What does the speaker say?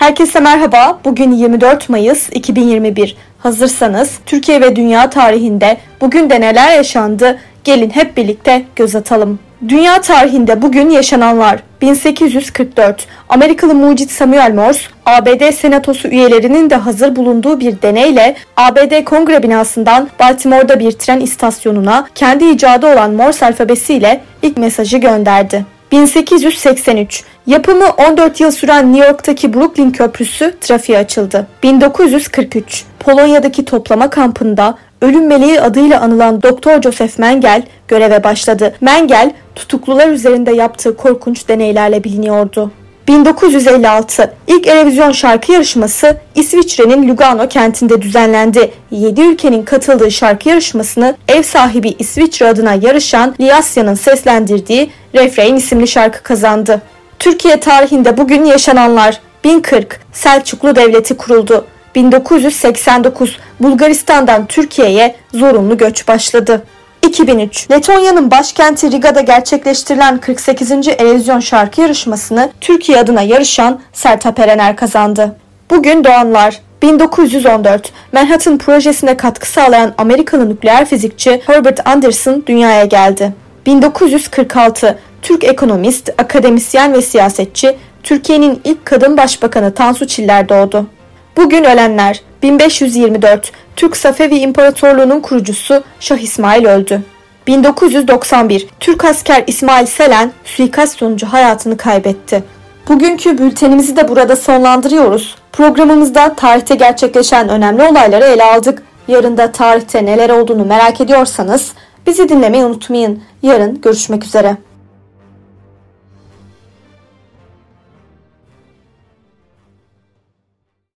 Herkese merhaba. Bugün 24 Mayıs 2021. Hazırsanız Türkiye ve dünya tarihinde bugün de neler yaşandı? Gelin hep birlikte göz atalım. Dünya tarihinde bugün yaşananlar 1844 Amerikalı mucit Samuel Morse ABD Senatosu üyelerinin de hazır bulunduğu bir deneyle ABD Kongre binasından Baltimore'da bir tren istasyonuna kendi icadı olan Morse alfabesiyle ilk mesajı gönderdi. 1883 Yapımı 14 yıl süren New York'taki Brooklyn Köprüsü trafiğe açıldı. 1943 Polonya'daki toplama kampında ölüm meleği adıyla anılan Doktor Joseph Mengel göreve başladı. Mengel tutuklular üzerinde yaptığı korkunç deneylerle biliniyordu. 1956 ilk Erevizyon şarkı yarışması İsviçre'nin Lugano kentinde düzenlendi. 7 ülkenin katıldığı şarkı yarışmasını ev sahibi İsviçre adına yarışan Liasya'nın seslendirdiği Refrain isimli şarkı kazandı. Türkiye tarihinde bugün yaşananlar 1040 Selçuklu Devleti kuruldu. 1989 Bulgaristan'dan Türkiye'ye zorunlu göç başladı. 2003 Letonya'nın başkenti Riga'da gerçekleştirilen 48. Erozyon şarkı yarışmasını Türkiye adına yarışan Sertab Erener kazandı. Bugün doğanlar 1914 Manhattan projesine katkı sağlayan Amerikalı nükleer fizikçi Herbert Anderson dünyaya geldi. 1946 Türk ekonomist, akademisyen ve siyasetçi, Türkiye'nin ilk kadın başbakanı Tansu Çiller doğdu. Bugün ölenler 1524 Türk Safevi İmparatorluğu'nun kurucusu Şah İsmail öldü. 1991 Türk asker İsmail Selen suikast sonucu hayatını kaybetti. Bugünkü bültenimizi de burada sonlandırıyoruz. Programımızda tarihte gerçekleşen önemli olayları ele aldık. Yarın da tarihte neler olduğunu merak ediyorsanız bizi dinlemeyi unutmayın. Yarın görüşmek üzere.